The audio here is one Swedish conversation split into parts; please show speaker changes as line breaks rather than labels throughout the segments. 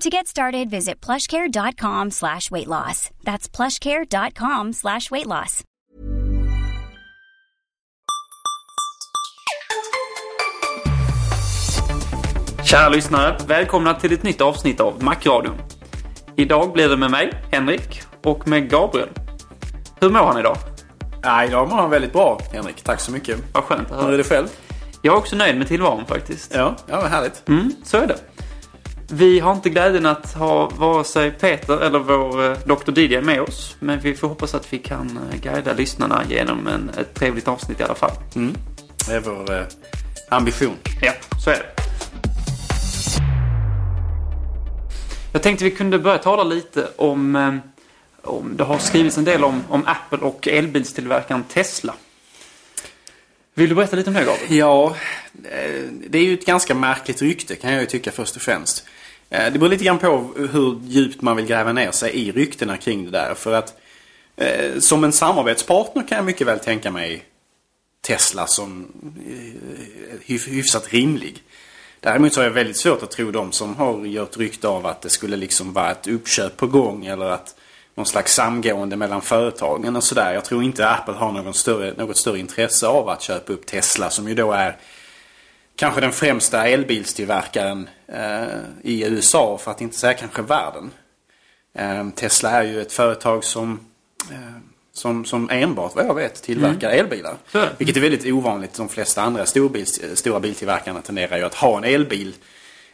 To get started, visit plushcare.com slash weight loss. That's plushcare.com slash weight loss.
Kära lyssnare, välkomna till ett nytt avsnitt av Macradion. Idag blir det med mig, Henrik, och med Gabriel. Hur mår han idag?
Ja, idag mår han väldigt bra, Henrik. Tack så mycket.
Vad skönt att
Hur är
höra.
det själv?
Jag är också nöjd med tillvaron faktiskt.
Ja, ja vad härligt.
Mm, så är det. Vi har inte glädjen att ha vare sig Peter eller vår eh, Dr. DJ med oss. Men vi får hoppas att vi kan eh, guida lyssnarna genom en, ett trevligt avsnitt i alla fall.
Det är vår eh, ambition.
Ja, så är det. Jag tänkte vi kunde börja tala lite om, eh, om det har skrivits en del om, om Apple och elbilstillverkaren Tesla. Vill du berätta lite om det Gabriel?
Ja, det är ju ett ganska märkligt rykte kan jag ju tycka först och främst. Eh, det beror lite grann på hur djupt man vill gräva ner sig i ryktena kring det där. För att eh, som en samarbetspartner kan jag mycket väl tänka mig Tesla som eh, hyfsat rimlig. Däremot så har jag väldigt svårt att tro de som har gjort rykte av att det skulle liksom vara ett uppköp på gång eller att någon slags samgående mellan företagen och sådär. Jag tror inte Apple har någon större, något större intresse av att köpa upp Tesla som ju då är kanske den främsta elbilstillverkaren eh, i USA för att inte säga kanske världen. Eh, Tesla är ju ett företag som, eh, som, som enbart vad jag vet tillverkar elbilar.
Så är det.
Vilket är väldigt ovanligt. De flesta andra storbils, stora biltillverkarna tenderar ju att ha en elbil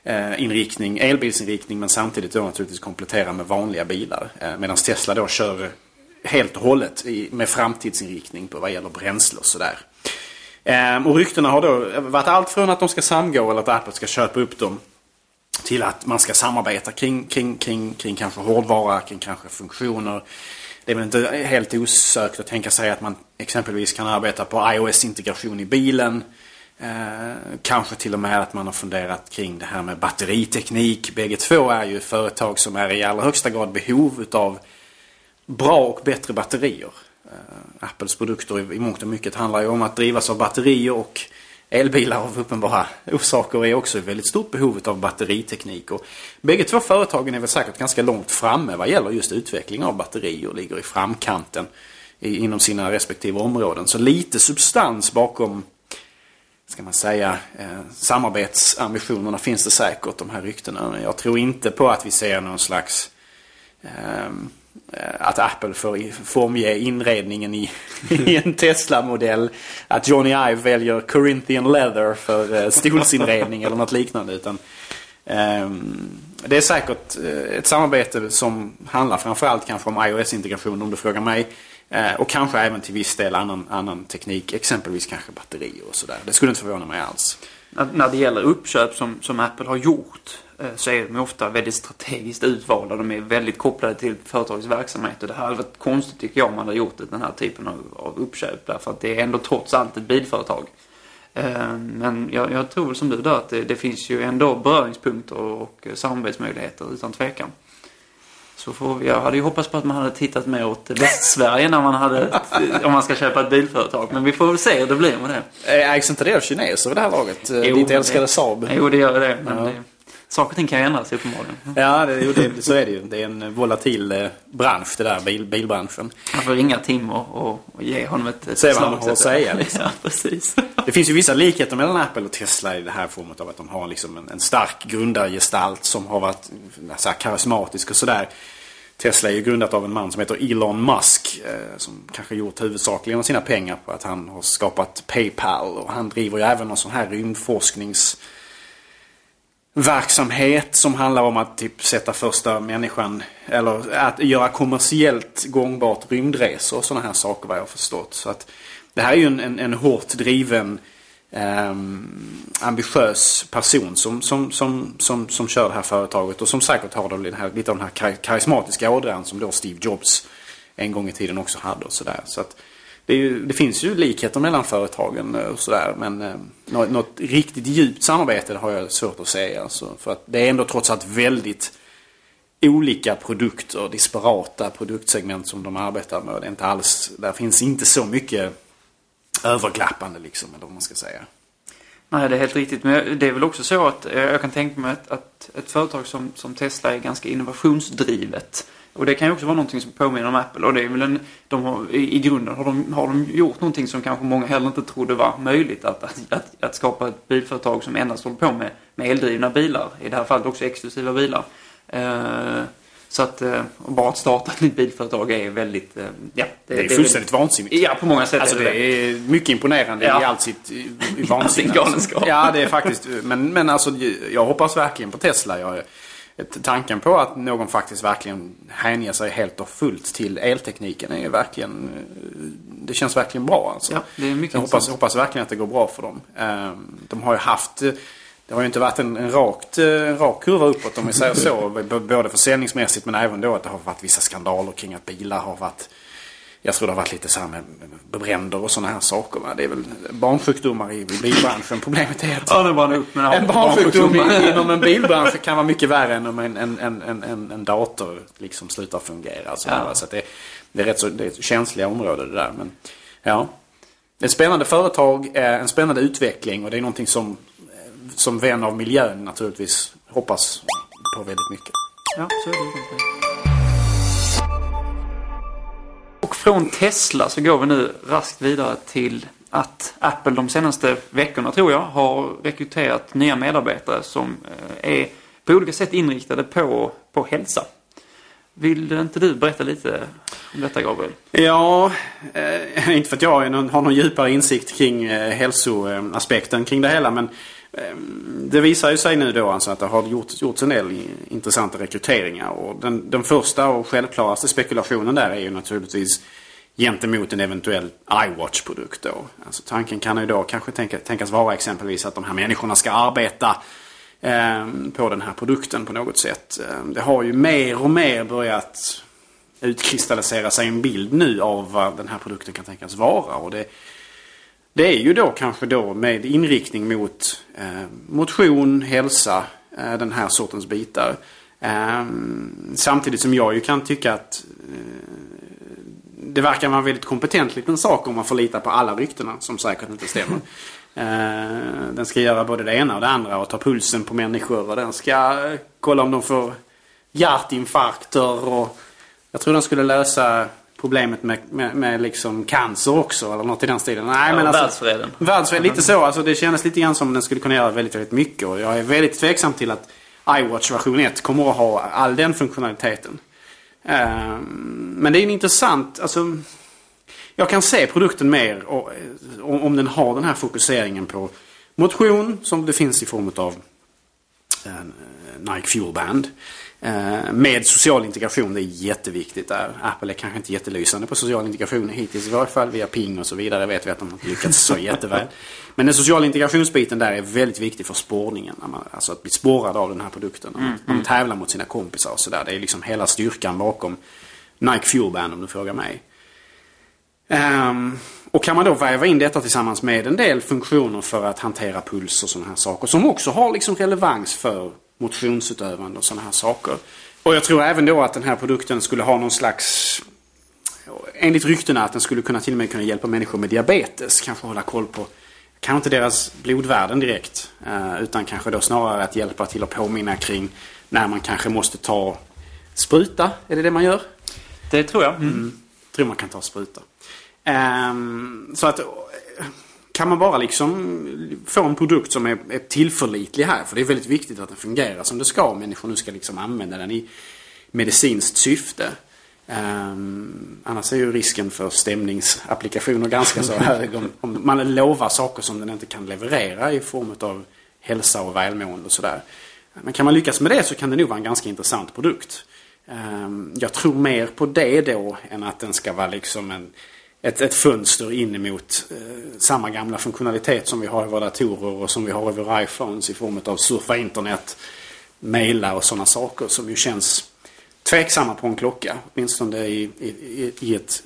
eh, inriktning, elbilsinriktning men samtidigt då naturligtvis komplettera med vanliga bilar. Eh, Medan Tesla då kör helt och hållet i, med framtidsinriktning på vad gäller bränsle och sådär. Eh, och ryktena har då varit allt från att de ska samgå eller att Apple ska köpa upp dem till att man ska samarbeta kring, kring, kring, kring kanske hårdvara, kring kanske funktioner. Det är väl inte helt osökt att tänka sig att man exempelvis kan arbeta på iOS-integration i bilen. Eh, kanske till och med att man har funderat kring det här med batteriteknik. Bägge två är ju företag som är i allra högsta grad behov utav bra och bättre batterier. Eh, Apples produkter i, mångt och mycket handlar ju om att drivas av batterier och elbilar av uppenbara orsaker är också i väldigt stort behov av batteriteknik. Och bägge två företagen är väl säkert ganska långt framme vad gäller just utveckling av batterier ligger i framkanten inom sina respektive områden. Så lite substans bakom ska man säga, eh, samarbetsambitionerna finns det säkert, de här ryktena. Jag tror inte på att vi ser någon slags eh, Eh, att Apple får formge inredningen i, i en Tesla-modell. Att Johnny Ive väljer Corinthian leather för eh, stolsinredning eller något liknande. Utan, um, det är säkert eh, ett samarbete som handlar framförallt kanske om iOS-integration om du frågar mig. Uh, Och kanske även till viss del annan, annan teknik, exempelvis kanske batterier och sådär. Det skulle inte förvåna mig alls.
När, det gäller uppköp som, som Apple har gjort så är de ofta väldigt strategiskt utvalda. De är väldigt kopplade till företagets verksamhet. Och det hade varit konstigt tycker jag om man hade gjort den här typen av, av uppköp. Därför att det är ändå trots allt ett bilföretag. Eh, Men jag, jag tror som du där att det, det finns ju ändå beröringspunkter och, samarbetsmöjligheter utan tvekan. Så får vi, jag hade ju hoppats på att man hade tittat mer åt Västsverige när man hade, om man ska köpa ett bilföretag. Men vi får väl se hur det blir med det.
Eh, Ägs inte det av kineser vid det här laget? Eh,
Jo,
Ditt älskade Saab?
Jo, det gör det. Men
Ja.
det, saker och ting kan ju ändras uppenbarligen.
Ja, det, jo, det, så är det ju. Det är en volatil eh, bransch det där, bil, bilbranschen.
Man får ringa Tim och, och, och ge honom ett,
Se vad han har att säga, liksom.
Ja, precis.
Det finns ju vissa likheter mellan Apple och Tesla i det här formet av att de har liksom en, en stark grundargestalt som har varit så karismatisk och sådär. Tesla är ju grundat av en man som heter Elon Musk. Eh, som kanske gjort huvudsakligen sina pengar på att han har skapat Paypal. Och han driver ju även någon sån här rymdforsknings verksamhet som handlar om att typ sätta första människan eller att göra kommersiellt gångbart rymdresor och sådana här saker vad jag har förstått. Så att det här är ju en, en, en hårt driven ehm, ambitiös person som, som, som, som, som kör det här företaget och som säkert har den här, lite av den här kar- karismatiska ådran som då Steve Jobs en gång i tiden också hade och sådär. Så att det, är ju, det finns ju likheter mellan företagen eh, och sådär men eh, något, något riktigt djupt samarbete har jag svårt att säga. Alltså, för att det är ändå trots allt väldigt olika produkter, disparata produktsegment som de arbetar med. Det är inte alls, där finns inte så mycket överklappande liksom, eller vad man ska säga.
Nej, det är helt riktigt. Men det är väl också så att eh, jag kan tänka mig att, att ett företag som, som Tesla är ganska innovationsdrivet. Och det kan ju också vara någonting som påminner om Apple. Och det är väl en, de har, i, I grunden har de, har de gjort någonting som kanske många heller inte trodde var möjligt. Att, att, att, att skapa ett bilföretag som endast håller på med, med eldrivna bilar. I det här fallet också exklusiva bilar. Eh, så att eh, bara att starta ett nytt bilföretag är väldigt... Eh, ja,
Det är fullständigt vansinnigt.
Ja, på många sätt
Alltså
är
det
det det.
är mycket imponerande
Ja.
i allt sitt i, i vansinne.
sin galenskap.
Ja, det är faktiskt. Men, men alltså jag hoppas verkligen på Tesla. Jag, tanken på att någon faktiskt verkligen hänger sig helt och fullt till eltekniken är ju verkligen... Det känns verkligen bra alltså.
Ja, det är mycket
jag hoppas, hoppas verkligen att det går bra för dem. Ehm, De har ju haft... Det har ju inte varit en, en, rakt, en rak kurva uppåt om vi säger så. Både försäljningsmässigt men även då att det har varit vissa skandaler kring att bilar har varit... Jag tror det har varit lite så här med bränder och sådana här saker. Va? Det är väl barnsjukdomar i bilbranschen. Problemet är att
Ja, nu brann upp med
en barnsjukdom inom en bilbransch kan vara mycket värre än om en, en, en, en, en, dator liksom slutar fungera. Så,
Ja.
så det, det är rätt så det är känsliga område det där. Men, ja. Det ett spännande företag, eh, en spännande utveckling och det är någonting som, eh, som vän av miljön naturligtvis hoppas på väldigt mycket.
Ja, så är det. Och från Tesla så går vi nu raskt vidare till att Apple de senaste veckorna tror jag har rekryterat nya medarbetare som eh, är på olika sätt inriktade på, på hälsa. Vill inte du berätta lite om detta Gabriel?
Ja, eh, inte för att jag har någon, har någon djupare insikt kring eh, hälsoaspekten kring det hela. Men eh, Ehm, det visar ju sig nu då alltså att det har gjorts, gjorts en del intressanta rekryteringar. Och den, den första och självklaraste spekulationen där är ju naturligtvis gentemot en eventuell iWatch-produkt då. Alltså tanken kan ju då kanske tänka, tänkas vara exempelvis att de här människorna ska arbeta eh, på den här produkten på något sätt. Ehm, det har ju mer och mer börjat utkristallisera sig en bild nu av vad den här produkten kan tänkas vara. Och det, det är ju då kanske då med inriktning mot eh, motion, hälsa, eh, den här sortens bitar. Eh, samtidigt som jag ju kan tycka att eh, det verkar vara en väldigt kompetent liten sak om man får lita på alla ryktena som säkert inte stämmer. Eh, den ska göra både det ena och det andra och ta pulsen på människor och den ska kolla om de får hjärtinfarkter och jag tror den skulle lösa problemet med, med, med liksom cancer också eller något i den stilen. Nej,
Ja,
men alltså,
världsfreden.
Världsfred, lite så. Alltså, det kändes lite grann som den skulle kunna göra väldigt, väldigt mycket. Och jag är väldigt tveksam till att iWatch version 1 kommer att ha all den funktionaliteten. Ehm, men det är en intressant, alltså jag kan se produkten mer och, om om den har den här fokuseringen på motion som det finns i form av eh, Nike Fuel Band. Eh, Med social integration, det är jätteviktigt där. Apple är kanske inte jättelysande på social integration hittills i varje fall. Via ping och så vidare vet vi att de inte lyckats så jätteväl. Men den sociala integrationsbiten där är väldigt viktig för spårningen. Man, alltså att bli spårad av den här produkten. När man, man tävlar mot sina kompisar och sådär. Det är liksom hela styrkan bakom Nike Fuel Band om du frågar mig. Ehm, och kan man då väva in detta tillsammans med en del funktioner för att hantera puls och sådana här saker. Som också har liksom relevans för motionsutövande och sådana här saker. Och jag tror även då att den här produkten skulle ha någon slags... Enligt ryktena att den skulle kunna till och med kunna hjälpa människor med diabetes. Kanske hålla koll på, kanske inte deras blodvärden direkt. Eh, utan kanske då snarare att hjälpa till att påminna kring när man kanske måste ta spruta. Är det det man gör?
Det tror jag.
Mm. Tror man kan ta spruta. Um, så att kan man bara liksom få en produkt som är, är tillförlitlig här. För det är väldigt viktigt att den fungerar som det ska. Om människor nu ska liksom använda den i medicinskt syfte. Um, annars är ju risken för stämningsapplikationer ganska så hög. Om, om, man lovar saker som den inte kan leverera i form av hälsa och välmående och sådär. Men kan man lyckas med det så kan det nog vara en ganska intressant produkt. Um, jag tror mer på det då än att den ska vara liksom en ett, ett fönster in emot eh, samma gamla funktionalitet som vi har i våra datorer och som vi har i våra iPhones i form av surfa internet, mejla och sådana saker som ju känns tveksamma på en klocka. Åtminstone i, i, i ett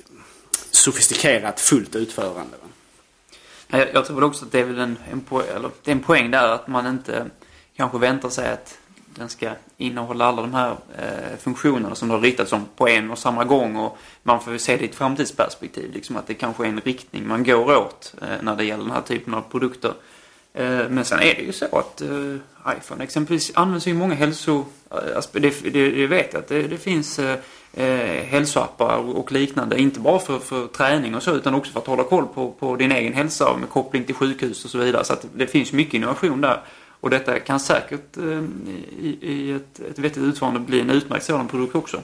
sofistikerat fullt utförande.
Jag, jag tror väl också att det är väl en, en, po eller, det är en poäng där att man inte kanske väntar sig att den ska innehålla alla de här eh, funktionerna som det har riktats om på en och samma gång. Och man får se det i ett framtidsperspektiv. Liksom att det kanske är en riktning man går åt eh, när det gäller den här typen av produkter. Eh, men sen är det ju så att eh, iPhone exempelvis används ju i många hälso... Eh, det, det, det vet jag att det, det finns eh, eh hälsoappar och liknande. Inte bara för, för träning och så utan också för att hålla koll på, på din egen hälsa med koppling till sjukhus och så vidare. Så att det finns mycket innovation där. Och detta kan säkert eh, i, i ett, ett vettigt utförande bli en utmärkt sådan produkt också.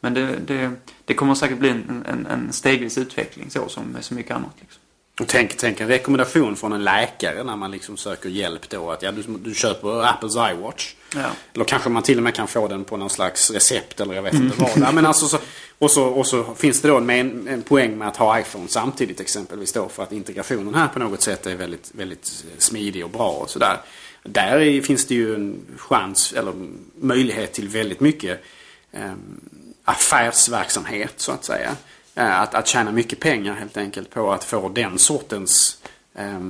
Men det, det, det kommer säkert bli en, en, en stegvis utveckling så som med så mycket annat. Liksom.
Och tänk, tänk en rekommendation från en läkare när man liksom söker hjälp då. Att ja, du, du köper Apples iWatch. Ja. Eller kanske man till och med kan få den på någon slags recept eller jag vet inte mm. vad. Men alltså så, och, så, och så finns det då en, en poäng med att ha iPhone samtidigt exempelvis då. För att integrationen här på något sätt är väldigt, väldigt smidig och bra och sådär. Där finns det ju en chans eller möjlighet till väldigt mycket eh, affärsverksamhet så att säga. Eh, att, att tjäna mycket pengar helt enkelt på att få den sortens eh,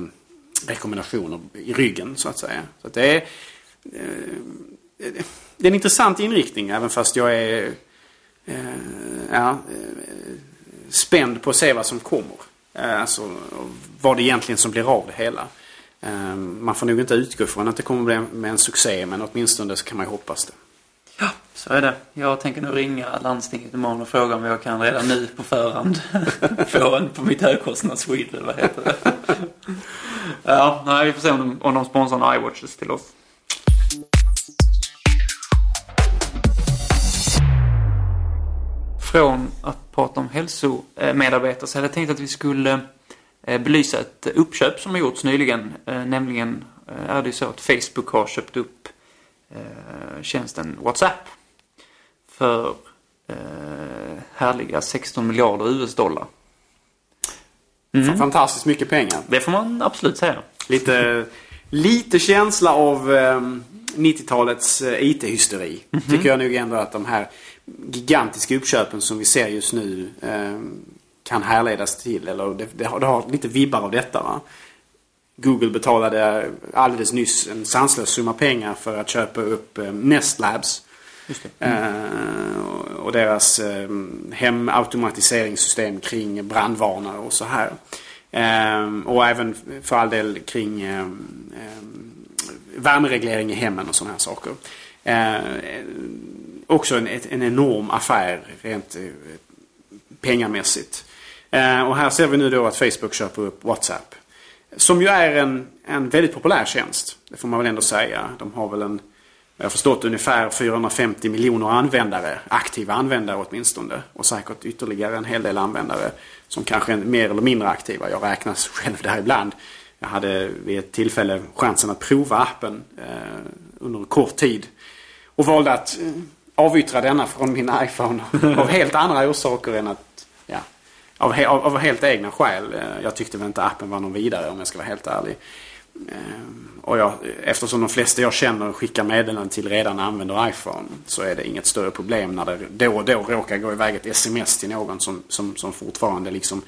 rekommendationer i ryggen så att säga. Så att det, är, eh, det är en intressant inriktning även fast jag är eh, ja, eh, spänd på att se vad som kommer. Eh, alltså vad det egentligen som blir av det hela. Ehm, man får nog inte utgå från att det kommer bli med en succé men åtminstone så kan man ju hoppas det.
Ja, så är det. Jag tänker nu ringa landstinget imorgon och fråga om jag kan redan nu på förhand få en på mitt högkostnadsskydd eller vad heter det? ja, nej, vi får se om de, om de sponsrar iWatches till oss. Från att prata om hälsomedarbetare så hade jag tänkt att vi skulle Eh, belysa ett uppköp som har gjorts nyligen. Eh, nämligen eh, är det så att Facebook har köpt upp tjänsten WhatsApp för härliga 16 miljarder US-dollar.
Mm. Fantastiskt mycket pengar.
Det får man absolut säga.
Lite, lite känsla av 90-talets IT-hysteri. Mm -hmm. Tycker jag nog ändå att de här gigantiska uppköpen som vi ser just nu kan härledas till. Eller det, det, har, det har lite vibbar av detta. Va? Google betalade alldeles nyss en sanslös summa pengar för att köpa upp eh, Nest Labs. Mm. Och deras eh, hemautomatiseringssystem kring brandvarnare och så här. Och även för all del kring värmereglering i hemmen och sådana här saker. Också en, en enorm affär rent pengamässigt. Eh, och här ser vi nu då att Facebook köper upp WhatsApp. Som ju är en, en väldigt populär tjänst. Det får man väl ändå säga. De har väl en, jag har förstått ungefär 450 miljoner användare. Aktiva användare åtminstone. Och säkert ytterligare en hel del användare som kanske är mer eller mindre aktiva. Jag räknas själv där ibland. Jag hade vid ett tillfälle chansen att prova appen eh, under en kort tid. Och valde att eh, avyttra denna från min iPhone av helt andra orsaker än att av, av, av, helt egna skäl. Eh, jag tyckte väl inte appen var någon vidare om jag ska vara helt ärlig. Eh, och jag, eftersom de flesta jag känner skickar meddelanden till redan använder iPhone så är det inget större problem när det då och då råkar gå iväg ett sms till någon som, som, som fortfarande liksom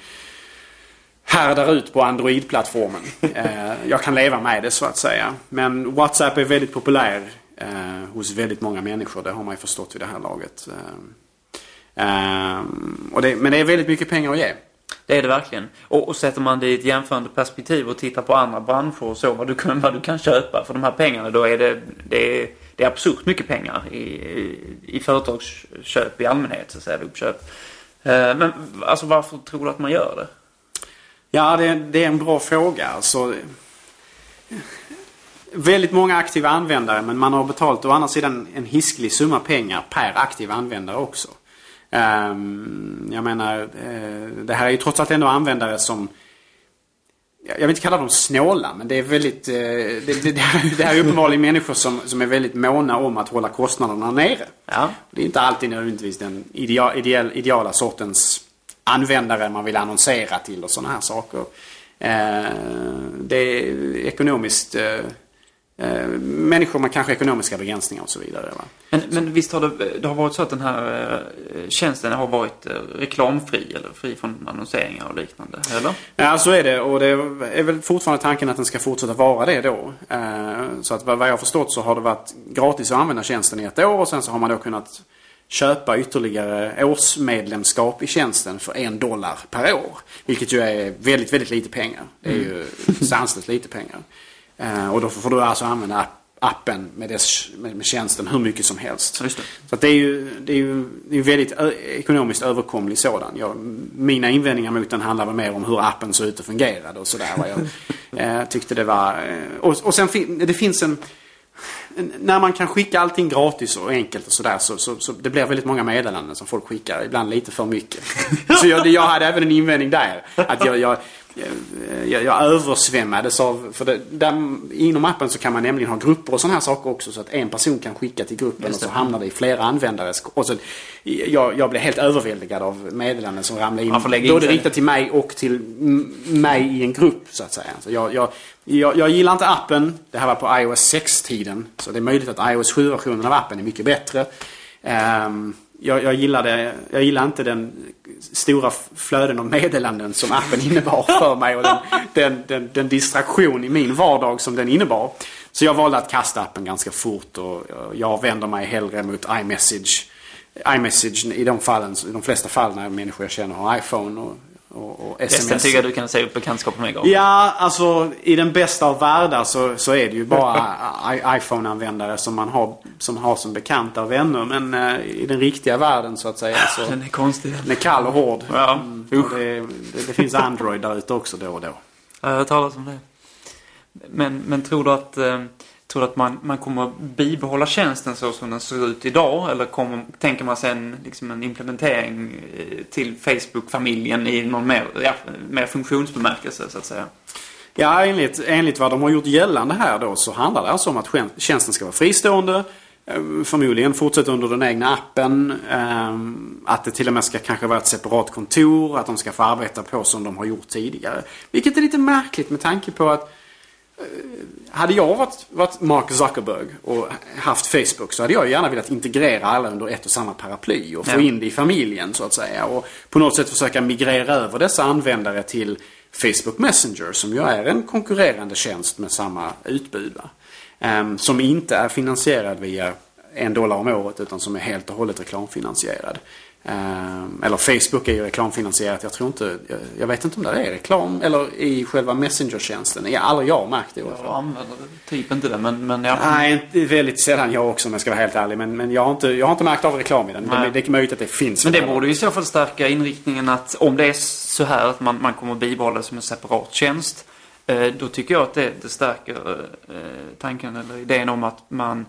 härdar ut på Android-plattformen. Eh, jag kan leva med det så att säga. Men WhatsApp är väldigt populär hos väldigt många människor. Det har man ju förstått vid det här laget. Eh, och det, men det är väldigt mycket pengar att ge.
Det är det verkligen. Och, och sätter man det i ett jämförande perspektiv och tittar på andra branscher och så vad du kan, vad du kan köpa för de här pengarna då är det, det är, det är absurt mycket pengar i, i, i företagsköp i allmänhet, så att säga, uppköp. Eh, men alltså varför tror du att man gör det?
Ja, det, det är en bra fråga. Alltså, väldigt många aktiva användare men man har betalat å andra sidan en hisklig summa pengar per aktiv användare också. Um, jag menar, uh, det här är ju trots allt ändå användare som jag vill inte kalla dem snåla, men det är väldigt... Uh, det, det, det, här är uppenbarligen människor som, som är väldigt måna om att hålla kostnaderna nere.
Ja.
Det är inte alltid nödvändigtvis den ideal, ideal, ideala sortens användare man vill annonsera till och sådana här saker. Uh, det är ekonomiskt eh, människor med kanske ekonomiska begränsningar och så vidare. Va?
Men, men visst har det, det har varit så att den här eh, tjänsten har varit eh, reklamfri eller fri från annonseringar och liknande, eller?
Ja, så är det och det är väl fortfarande tanken att den ska fortsätta vara det då. Så att vad jag har förstått så har det varit gratis att använda tjänsten i ett år och sen så har man då kunnat köpa ytterligare årsmedlemskap i tjänsten för en dollar per år. Vilket ju är väldigt, väldigt lite pengar. Det är ju sanslöst lite pengar. Eh, och då får du alltså använda appen med, dess, med, med tjänsten hur mycket som helst.
Det.
Så det är ju, det är ju det är väldigt ekonomiskt överkomlig sådan. Jag, mina invändningar mot den handlar väl mer om hur appen såg ut och fungerade och sådär. Jag eh, tyckte det var... Eh, och, och sen fin, det finns en... När man kan skicka allting gratis och enkelt och sådär så, så, så det blir väldigt många meddelanden som folk skickar. Ibland lite för mycket. så jag, jag hade även en invändning där. Att jag, jag jag, jag översvämmades av, för det, där, inom appen så kan man nämligen ha grupper och sådana här saker också så att en person kan skicka till gruppen och så hamnar det i flera användare. Och så, jag, jag blev helt överväldigad av meddelanden som ramlade in. in både riktat till mig och till mig i en grupp så att säga. Så jag, jag, jag, jag gillar inte appen. Det här var på iOS 6-tiden. Så det är möjligt att iOS 7-versionen av appen är mycket bättre. Um, jag, jag, gillade, jag gillar inte den stora flöden av meddelanden som appen innebar för mig och den, den, den, den, distraktion i min vardag som den innebar. Så jag valde att kasta appen ganska fort och jag vänder mig hellre mot iMessage. iMessage i de, fallen, i de flesta fall när människor jag känner har iPhone och och, och
sms. Resten tycker jag du kan säga upp bekantskap med gång.
Ja, alltså i den bästa av världar så, så är det ju bara iPhone-användare som man har som, har som bekanta och vänner. Men uh, i den riktiga världen så att säga så...
Den är konstig.
Den är kall och hård.
Ja.
Mm, och det, det, det, finns Android där ute också då och då.
Jag har hört talas om det. Men, men tror du att... Uh Tror du att man, man kommer bibehålla tjänsten så som den ser ut idag? Eller kommer, tänker man sig en, liksom en implementering eh, till Facebook-familjen i någon mer, ja, mer funktionsbemärkelse så att säga?
Ja, enligt, enligt vad de har gjort gällande här då så handlar det alltså om att tjänsten ska vara fristående. Eh, förmodligen fortsätta under den egna appen. Eh, att det till och med ska kanske vara ett separat kontor. Att de ska få arbeta på som de har gjort tidigare. Vilket är lite märkligt med tanke på att hade jag varit, varit Mark Zuckerberg och haft Facebook så hade jag gärna velat integrera alla under ett och samma paraply och få ja. in det i familjen så att säga. Och på något sätt försöka migrera över dessa användare till Facebook Messenger som ju är en konkurrerande tjänst med samma utbud. Um, som inte är finansierad via en dollar om året utan som är helt och hållet reklamfinansierad. Ehm, eller Facebook är ju reklamfinansierat. Jag tror inte, jag, jag, vet inte om det är reklam eller i själva Messenger-tjänsten. Ja, aldrig jag märkt det i alla
fall. Jag använder typ inte det men, men jag...
Nej, väldigt sällan jag också om jag ska vara helt ärlig. Men, men jag, har inte, jag har inte märkt av reklam i den. Det, det är möjligt att det finns.
Men det borde ju i så fall stärka inriktningen att om det är så här att man, man kommer att bibehålla det som en separat tjänst. Eh, då tycker jag att det, det stärker eh, tanken eller idén om att man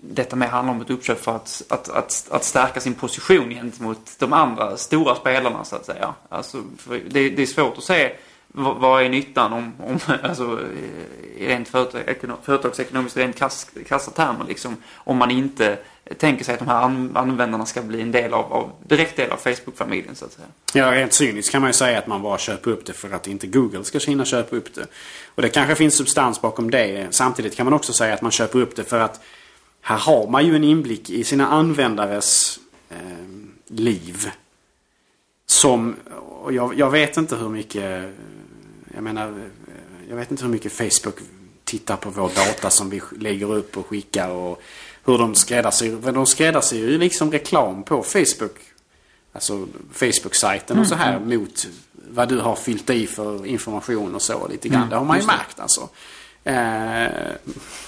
detta mer handlar om ett uppköp för att, att, att, att stärka sin position gentemot de andra stora spelarna så att säga. Alltså, det, det är svårt att se vad, vad är nyttan om, om alltså, i rent företagsekonomiskt, rent krassa termer liksom, om man inte tänker sig att de här användarna ska bli en del av, av direkt del av Facebook-familjen så att säga.
Ja, rent cyniskt kan man ju säga att man bara köper upp det för att inte Google ska hinna köpa upp det. Och det kanske finns substans bakom det. Samtidigt kan man också säga att man köper upp det för att här har man ju en inblick i sina användares eh, liv. Som, jag, jag, vet inte hur mycket, jag menar, jag vet inte hur mycket Facebook tittar på vår data som vi lägger upp och skickar och hur de skräddarsyr. De skräddarsyr ju liksom reklam på Facebook. Alltså Facebook-sajten och så här
Mm.
mot vad du har fyllt i för information och så lite grann.
Mm,
det har man ju märkt alltså. Eh,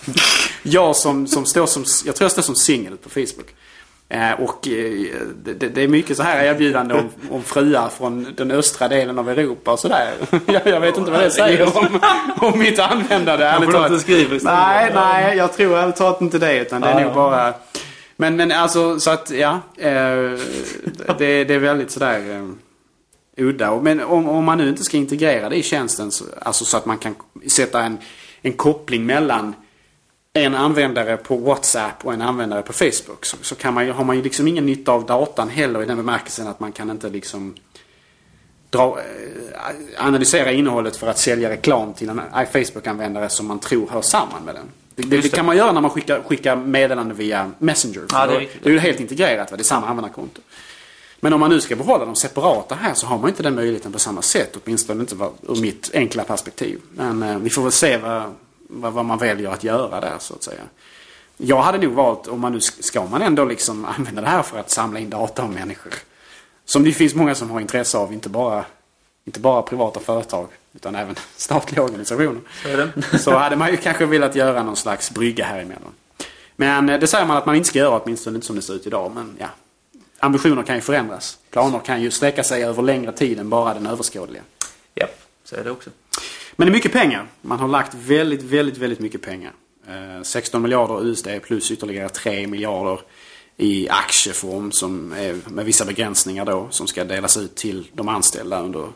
jag som, som står som, jag tror jag står som singel på Facebook. Eh, och eh, det, det är mycket så här erbjudande om, om fruar från den östra delen av Europa och sådär. jag, jag vet inte vad det säger om, om mitt användande ärligt talat.
inte istället.
Nej, nej, jag tror ärligt talat inte det. Utan det är nog bara... Men, men alltså så att ja. Eh, det, det är väldigt sådär eh, udda. Men om, om man nu inte ska integrera det i tjänsten, så, alltså så att man kan sätta en, en koppling mellan en användare på WhatsApp och en användare på Facebook. Så, så kan man, har man ju liksom ingen nytta av datan heller i den bemärkelsen att man kan inte liksom dra, eh, analysera innehållet för att sälja reklam till en Facebook-användare som man tror hör samman med den. Det, det, det kan man göra när man skickar, skickar meddelande via Messenger.
Ja, det är
det är ju helt integrerat, va? det är samma användarkonto. Men om man nu ska behålla dem separata här så har man inte den möjligheten på samma sätt. Åtminstone inte ur mitt enkla perspektiv. Men eh, vi får väl se vad, vad, vad man väljer att göra där så att säga. Jag hade nog valt, om man nu ska man ändå liksom använda det här för att samla in data om människor. Som det finns många som har intresse av, inte bara, inte bara privata företag utan även statliga organisationer.
Så.
Så hade man ju kanske velat göra någon slags brygga här emellan. Men eh, det säger man att man inte ska göra, åtminstone inte som det ser ut idag. Men ja, ambitioner kan ju förändras. Planer kan ju sträcka sig över längre tid än bara den överskådliga.
Ja, så är det också.
Men det är mycket pengar. Man har lagt väldigt, väldigt, väldigt mycket pengar. Eh, 16 miljarder USD plus ytterligare 3 miljarder i aktieform som är med vissa begränsningar då som ska delas ut till de anställda under,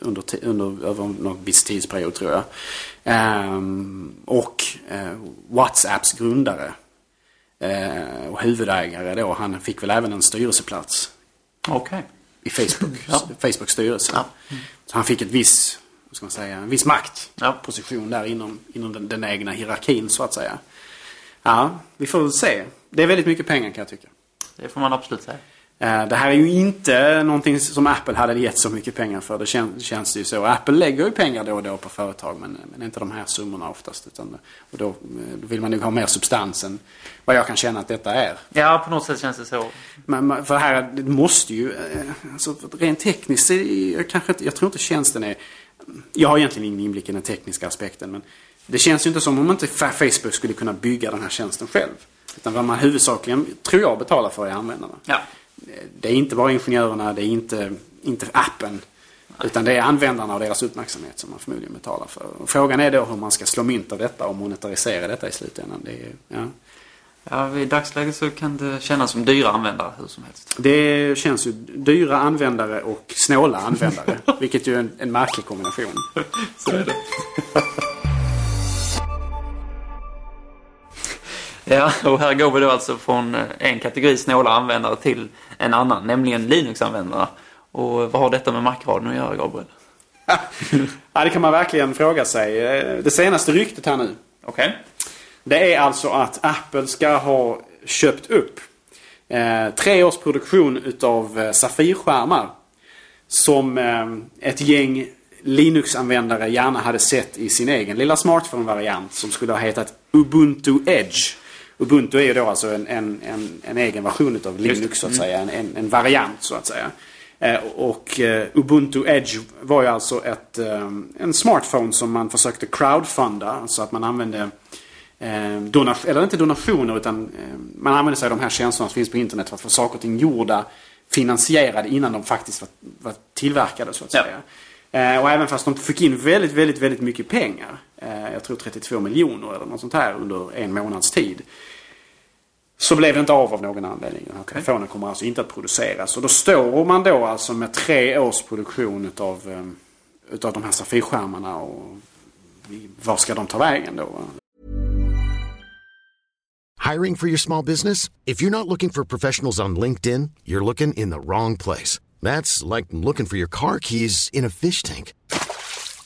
under, under över någon viss tidsperiod tror jag. Ehm, och eh, WhatsApps grundare eh, och huvudägare då, han fick väl även en styrelseplats
Okej.
i Facebook,
Ja.
Facebooks styrelse.
Ja.
Så han fick ett viss, vad ska man säga, en viss makt.
Ja.
Position där inom, inom den, den egna hierarkin så att säga. Ja, vi får väl se. Det är väldigt mycket pengar kan jag tycka.
Det får man absolut säga.
Eh, Det här är ju inte någonting som Apple hade gett så mycket pengar för. Det känns, känns det ju så. Apple lägger ju pengar då och då på företag men, men inte de här summorna oftast. Utan, och då, eh, då vill man nog ha mer substans än vad jag kan känna att detta är.
Ja, på något sätt känns det så.
Men för här, det måste ju, eh, alltså rent tekniskt, jag, kanske, jag tror inte tjänsten är, jag har egentligen ingen inblick i den tekniska aspekten men det känns ju inte som om inte Fa- Facebook skulle kunna bygga den här tjänsten själv. Utan vad man huvudsakligen, tror jag, betalar för är användarna.
Ja.
Det är inte bara ingenjörerna, det är inte, inte appen. Utan det är användarna och deras uppmärksamhet som man förmodligen betalar för. Frågan är då hur man ska slå mynt av detta och monetarisera detta i slutändan. Det, är, ja.
Ja, i dagsläget så kan det kännas som dyra användare hur som helst.
Det känns ju dyra användare och snåla användare. vilket ju är en, en märklig kombination.
Så är det. Ja, och här går vi då alltså från eh, en kategori snåla användare till en annan, nämligen Linux-användare. Och vad har detta med Mac-radion att göra, Gabriel?
Ja, det kan man verkligen fråga sig. Eh, Det senaste ryktet här nu.
Okej.
Det är alltså att Apple ska ha köpt upp eh, tre års produktion utav eh, Safirskärmar. Som eh, ett gäng Linux-användare gärna hade sett i sin egen lilla smartphone-variant som skulle ha hetat Ubuntu Edge. Ubuntu är ju då alltså en, en, en, en egen version utav Linux så att säga. En, en, en variant så att säga. Eh, och eh, Ubuntu Edge var ju alltså ett, eh, en smartphone som man försökte crowdfunda. Alltså att man använde eh, donat- eller inte donationer utan man använder sig av de här tjänsterna som finns på internet för att få saker och ting gjorda finansierade innan de faktiskt var, var tillverkade så att
Ja.
säga. Eh, och även fast de fick in väldigt, väldigt, väldigt mycket pengar. Eh, jag tror 32 miljoner eller något sånt här under en månads tid. Så blev det inte av av någon anledning. Den här telefonen kommer alltså inte att produceras. Och då står man då alltså med tre års produktion utav, eh, utav de här Safirskärmarna. Och var ska de ta vägen då?
Hiring for your small business? If you're not looking for professionals on LinkedIn, you're looking in the wrong place. That's like looking for your car keys in a fish tank.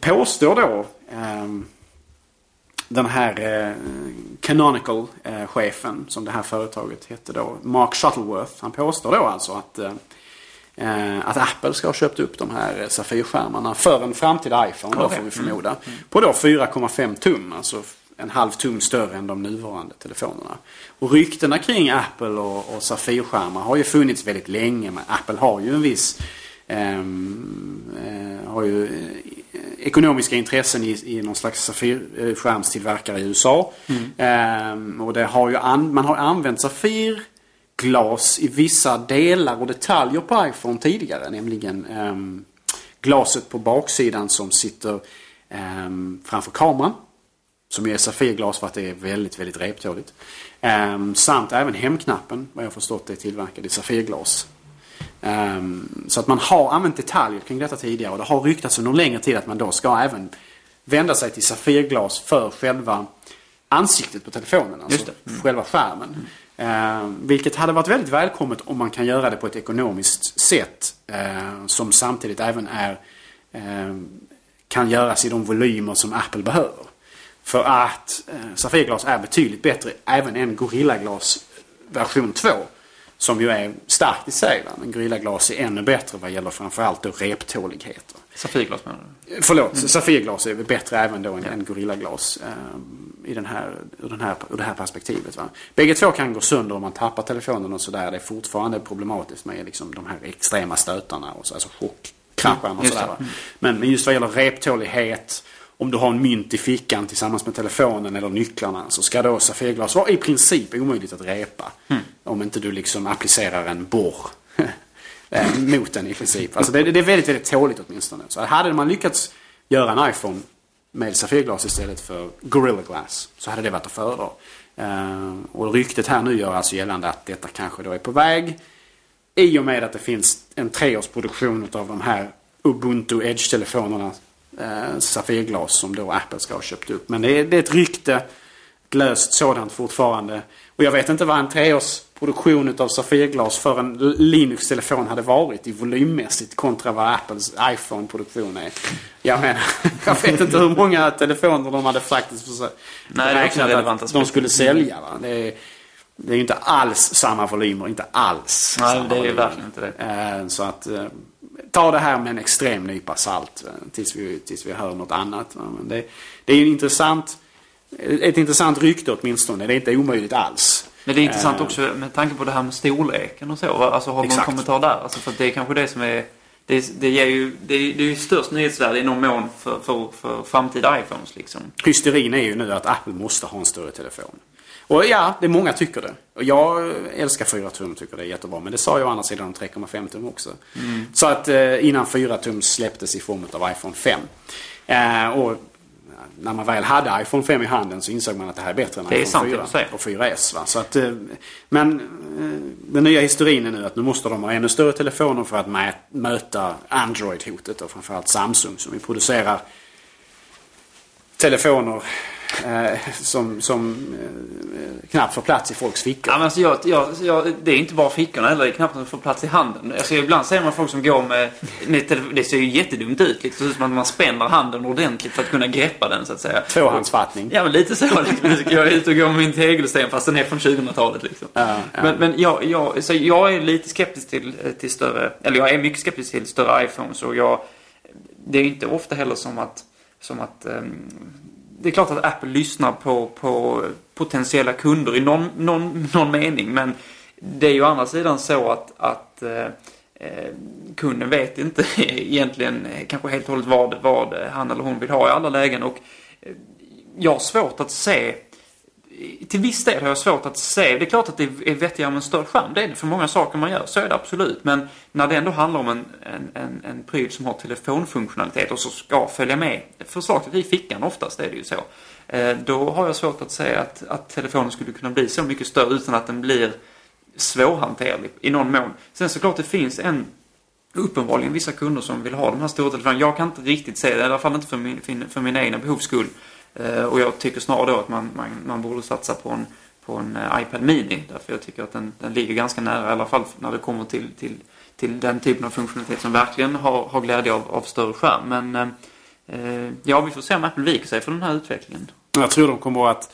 påstår då eh, den här eh, Canonical-chefen, som det här företaget hette då, Mark Shuttleworth. Han påstår då alltså att, eh, att Apple ska ha köpt upp de här Safirskärmarna för en framtida iPhone, då, får vi förmoda. Mm. På då 4,5 tum, alltså en halv tum större än de nuvarande telefonerna. Och ryktena kring Apple och, och Safirskärmar har ju funnits väldigt länge. Men Apple har ju en viss ehm, eh, har ju eh, ekonomiska intressen i, i någon slags Safirskärmstillverkare i USA. Mm. Ehm, och det har ju an, man har använt Safirglas i vissa delar och detaljer på iPhone tidigare. Nämligen ehm, glaset på baksidan som sitter ehm, framför kameran. Som är Safirglas för att det är väldigt, väldigt reptåligt. Um, samt även hemknappen, vad jag förstått, är tillverkad i Safirglas. Um, så att man har använt detaljer kring detta tidigare och det har ryktats under längre tid att man då ska även vända sig till Safirglas för själva ansiktet på telefonen. Alltså mm. själva skärmen. Mm. Uh, vilket hade varit väldigt välkommet om man kan göra det på ett ekonomiskt sätt. Uh, som samtidigt även är uh, kan göras i de volymer som Apple behöver. För att eh, Safirglas är betydligt bättre även än Gorilla Glas version 2. Som ju är starkt i sig. Va? Men Gorilla Glas är ännu bättre vad gäller framförallt då reptålighet.
Safirglas menar du?
Förlåt, mm. Safirglas är bättre även då än, ja. än Gorilla Glas. Eh, i den här, ur, den här, ur det här perspektivet. Va? Bägge två kan gå sönder om man tappar telefonen och sådär. Det är fortfarande problematiskt med liksom, de här extrema stötarna. Och så, alltså chockkrascharna och sådär. Mm. Men, men just vad gäller reptålighet om du har en mynt i fickan tillsammans med telefonen eller nycklarna så ska då Safirglas vara i princip omöjligt att repa. Mm. Om inte du liksom applicerar en borr eh, mot den i princip. Alltså det, det, är väldigt, väldigt tåligt åtminstone. Så hade man lyckats göra en iPhone med Safirglas istället för Gorilla Glass så hade det varit att föredra. Uh, och ryktet här nu gör alltså gällande att detta kanske då är på väg. I och med att det finns en treårsproduktion av de här Ubuntu Edge-telefonerna eh, Safirglas som då Apple ska ha köpt upp. Men det är, det är ett rykte, ett löst sådant fortfarande. Och jag vet inte vad en treårsproduktion av Safirglas för en Linux-telefon hade varit i volymmässigt kontra vad Apples iPhone-produktion är. Jag menar, jag vet inte hur många telefoner de hade faktiskt försökt
Nej, räknat
att de skulle sälja. Va? Det är, det är ju inte alls samma volymer, inte alls.
Nej, det är ju verkligen inte det.
Eh, så att eh, ta det här med en extrem nypa salt eh, tills vi, tills vi hör något annat. Men det, det är en intressant, ett intressant rykte åtminstone. Det är inte omöjligt alls.
Men det är intressant också med tanke på det här med storleken och så. Alltså har du någon kommentar där? Alltså för det är kanske det som är det, det, ger ju, det, det är ju störst nyhetsvärde i någon mån för, för, för framtida iPhones liksom.
Hysterin är ju nu att Apple måste ha en större telefon. Och ja, det är många tycker det. Och jag älskar 4 tum tycker det är jättebra. Men det sa jag å andra sidan om 3,5 tum också. Mm. Så att eh, innan 4 tum släpptes i form av iPhone 5. Eh, och när man väl hade iPhone 5 i handen så insåg man att det här är bättre än
det
iPhone 4 och 4S. Va? Så att, eh, men den nya historien är nu att nu måste de ha ännu större telefoner för att mä möta Android-hotet och framförallt Samsung som ju producerar telefoner som, som eh, knappt får plats i folks fickor.
Ja, men alltså jag, jag, jag, det är inte bara fickorna heller, det är knappt att de får plats i handen. Alltså ibland ser man folk som går med, med det ser ju jättedumt ut. Liksom. Det ser ut som att man spänner handen ordentligt för att kunna greppa den så att säga.
Tvåhandsfattning.
Ja men lite så. Liksom. Jag är ute och går med min tegelsten fast den är från 2000-talet liksom. Ja, ja. Men, men jag, jag, så jag är lite skeptisk till, till större, eller jag är mycket skeptisk till större iPhones och jag, det är inte ofta heller som att, som att um, det är klart att Apple lyssnar på, på potentiella kunder i någon, någon, någon mening. Men det är ju å andra sidan så att, att eh, eh kunden vet inte egentligen eh, kanske helt och hållet vad, vad han eller hon vill ha i alla lägen. Och eh, jag har svårt att se till viss del har jag svårt att se. Det är klart att det är vettigare med en större skärm. Det är det för många saker man gör. Så är det absolut. Men när det ändå handlar om en, en, en, en pryl som har telefonfunktionalitet och så ska följa med förslaget i fickan oftast är det ju så. Eh, då har jag svårt att säga att, att telefonen skulle kunna bli så mycket större utan att den blir svårhanterlig i någon mån. Sen såklart det finns en uppenbarligen vissa kunder som vill ha de här stora telefonerna. Jag kan inte riktigt se det, i alla fall inte för min, för mina egna behovs skull. Eh, och jag tycker snarare då att man, man, man borde satsa på en, på en eh, iPad Mini. Därför jag tycker att den, den ligger ganska nära, i alla fall när det kommer till, till, till den typen av funktionalitet som verkligen har, har glädje av, av större skärm. Men eh, ja, vi får se om Apple viker sig för den här utvecklingen.
Jag tror de kommer att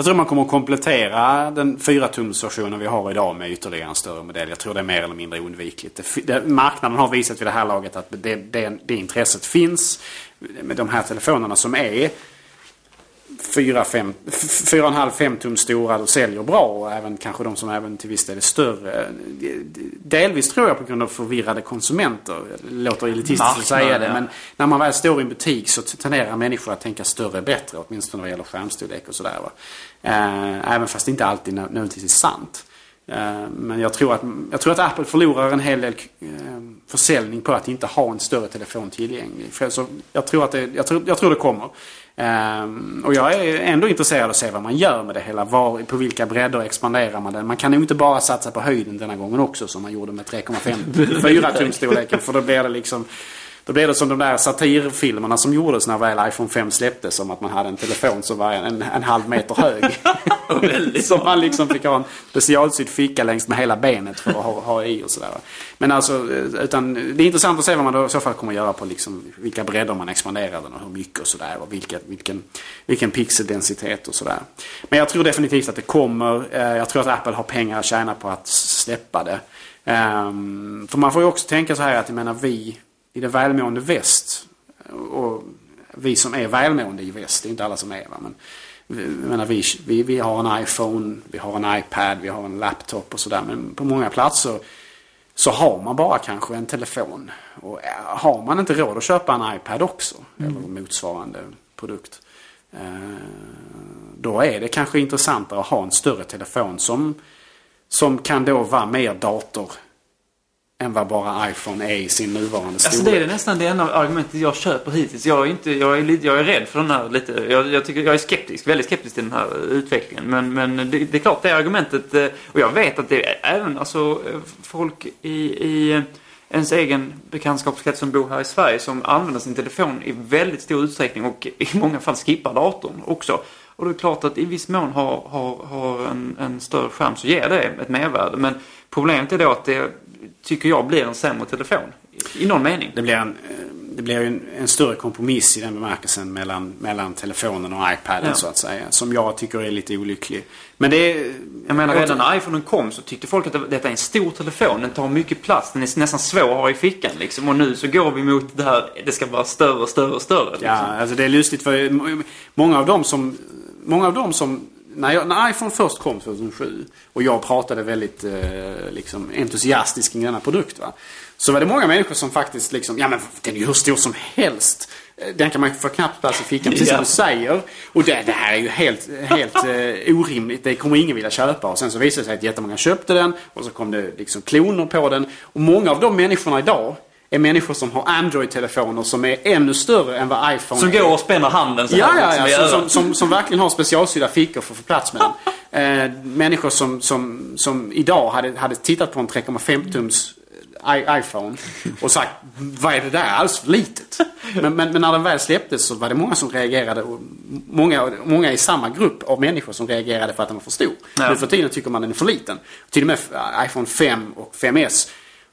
jag tror man kommer att komplettera den 4-tumsversionen vi har idag med ytterligare en större modell. Jag tror det är mer eller mindre undvikligt. Det, det, marknaden har visat vid det här laget att det, det, det intresset finns. Med de här telefonerna som är 4,5-5 tum stora och säljer bra. Och även kanske de som även till viss del är större. Delvis tror jag på grund av förvirrade konsumenter. Det låter elitistiskt att säga det. Men när man väl står i en butik så tenderar människor att tänka större bättre. Åtminstone vad gäller skärmstorlek och sådär. Eh, även fast det inte alltid nödvändigtvis är sant. Eh, men jag tror, att, jag tror att Apple förlorar en hel del eh, försäljning på att inte ha en större telefon tillgänglig. Så jag, tror att det, jag, tror, jag tror det kommer. Um, och jag är ändå intresserad av att se vad man gör med det hela. Var, på vilka bredder expanderar man den? Man kan nog inte bara satsa på höjden denna gången också som man gjorde med 3,5 4 tumstorleken. För då blir det liksom då blir det som de där satirfilmerna som gjordes när väl iPhone 5 släpptes. Som att man hade en telefon som var en, en halv meter hög. som man liksom fick ha en specialsydd ficka längs med hela benet för att ha, ha i och sådär. Men alltså, eh, utan det är intressant att se vad man då i så fall kommer göra på liksom vilka bredder man expanderar den och hur mycket och sådär. Och vilka, vilken, vilken pixeldensitet och sådär. Men jag tror definitivt att det kommer. Eh, jag tror att Apple har pengar att tjäna på att släppa det. Um, för man får ju också tänka så här att jag menar vi i det välmående väst. Och vi som är välmående i väst, det är inte alla som är va? men menar, vi, vi, vi har en iPhone, vi har en iPad, vi har en laptop och sådär. Men på många platser så har man bara kanske en telefon. Och har man inte råd att köpa en iPad också, mm. eller motsvarande produkt. Eh, då är det kanske intressantare att ha en större telefon som, som kan då vara mer dator än vad bara iPhone är i sin nuvarande storlek.
Alltså det är nästan det enda argumentet jag köper hittills. Jag är, inte, jag är, lite, jag är rädd för den här lite... Jag, jag, tycker, jag är skeptisk, väldigt skeptisk till den här utvecklingen. Men, men det, det, är klart det argumentet... Eh, och jag vet att det är även alltså, folk i, i ens egen bekantskapskrets som bor här i Sverige som använder sin telefon i väldigt stor utsträckning och i många fall skippar datorn också. Och det är klart att i viss mån har, har, har en, en större skärm så ger det ett mervärde. Men problemet är då att det tycker jag blir en sämre telefon. I någon mening.
Det blir en, eh, det blir en, en större kompromiss i den bemärkelsen mellan, mellan telefonen och iPaden ja. så att säga. Som jag tycker är lite olycklig. Men det är...
Jag menar redan när iPhonen kom så tyckte folk att detta är en stor telefon. Den tar mycket plats. Den är nästan svår att ha i fickan liksom. Och nu så går vi mot det här. Det ska vara större och större och större. Liksom.
Ja, alltså det är lustigt för många av dem som... Många av dem som när, jag, när iPhone först kom 2007 och jag pratade väldigt eh, liksom, entusiastiskt kring denna produkt. Va? Så var det många människor som faktiskt liksom, ja men den är ju hur stor som helst. Eh, den kan man ju få knappt plats i fickan, precis som du säger. Och det, det, här är ju helt, helt eh, orimligt. Det kommer ingen vilja köpa. Och sen så visade det sig att jättemånga köpte den. Och så kom det liksom kloner på den. Och många av de människorna idag är människor som har Android-telefoner som är ännu större än vad iPhone
Som går och spänner handen
så Ja, ja, ja. Som, som, som, som, verkligen har specialsydda fickor för att få plats med den. Eh, människor som, som, som idag hade, hade tittat på en 3,5 tums iPhone och sagt vad är det där, alldeles för litet. Men, men, men, när den väl släpptes så var det många som reagerade. Och många, många i samma grupp av människor som reagerade för att den var för stor. Ja. Nu för tiden tycker man den är för liten. Till och med iPhone 5 och 5S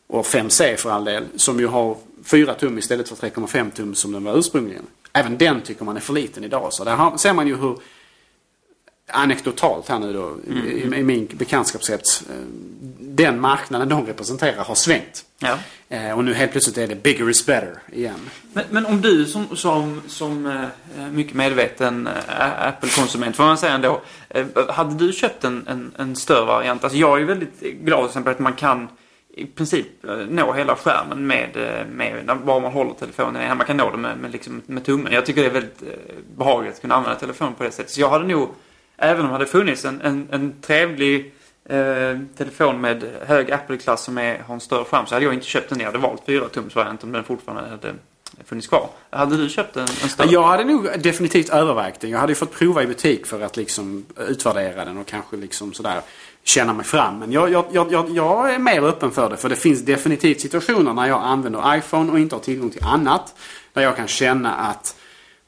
och 5C för all del, som ju har 4 tum istället för 3,5 tum som den var ursprungligen. Även den tycker man är för liten idag. Så där ser man ju hur anekdotalt här nu då, i, i min bekantskapskrets. eh, Den marknaden de representerar har svängt.
Ja.
Eh, Och nu helt plötsligt är det bigger is better igen.
Men, men om du som, som, som eh, mycket medveten Apple-konsument, får man säga ändå. Hade du köpt en, en, en större variant? Alltså jag är väldigt glad till exempel att man kan i princip eh, nå hela skärmen med, eh, med var man håller telefonen i. Man kan nå den med, med, liksom, med tummen. Jag tycker det är väldigt eh, behagligt att kunna använda telefonen på det sättet. Så jag hade nog, även om det hade funnits en, en, en trevlig eh, telefon med hög Apple-klass som är, har en större skärm så hade jag inte köpt den. Jag hade valt 4-tums om den fortfarande hade funnits kvar. Hade du köpt en, en större?
Jag hade nog definitivt övervägt den. Jag hade ju fått prova i butik för att liksom utvärdera den och kanske liksom sådär känna mig fram. Men jag, jag, jag, jag, är mer öppen för det. För det finns definitivt situationer när jag använder iPhone och inte har tillgång till annat. Där jag kan känna att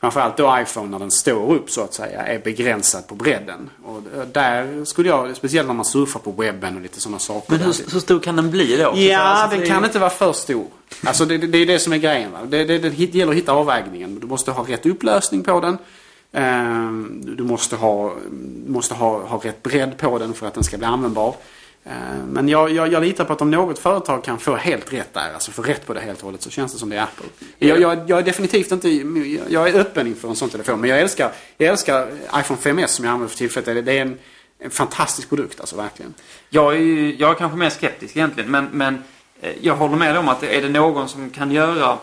framförallt då iPhone när den står upp så att säga är begränsad på bredden. Och där skulle jag, speciellt när man surfar på webben och lite sådana saker.
Men hur, hur stor kan den bli då?
Ja,
Alltså,
den
det är-
kan inte vara för stor. Alltså det, det, det är det som är grejen. Va? Det, det, det gäller att hitta avvägningen. Du måste ha rätt upplösning på den. Ehm, Du måste, ha, måste ha, ha rätt bredd på den för att den ska bli användbar. Ehm, Men jag, jag, jag litar på att om något företag kan få helt rätt där, alltså få rätt på det helt och hållet, så känns det som det är Apple. Jag, jag, jag är definitivt inte, jag är öppen inför en sån telefon. Men jag älskar, jag älskar iPhone 5S som jag använder för tillfället. Det är en, en fantastisk produkt alltså, verkligen.
Jag är, ju- jag är kanske mer skeptisk egentligen, men, men eh, jag håller med om att är det någon som kan göra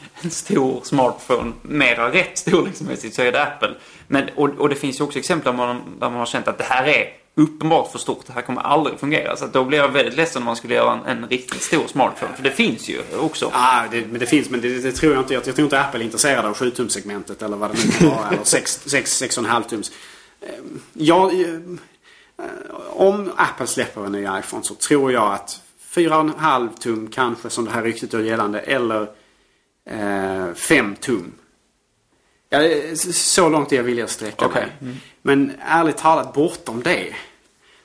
en stor smartphone mera rätt storleksmässigt så är det Apple. Men, och, och det finns ju också exempel där man, där man har känt att det här är uppenbart för stort. Det här kommer aldrig fungera. Så att då blir jag väldigt ledsen om man skulle göra en, en riktigt stor smartphone. För det finns ju också.
Ja, det, men det finns, men det, det tror jag inte. Jag, jag tror inte Apple är intresserade av 7-tumssegmentet eller vad det nu kan vara. eller 6,5 tums. Ehm, ja, Jag, om Apple släpper en ny iPhone så tror jag att 4,5 tum kanske som det här ryktet gör gällande. Eller eh, 5 tum. Ja, så långt är jag villig att sträcka
Okej.
mig. Men ärligt talat bortom det.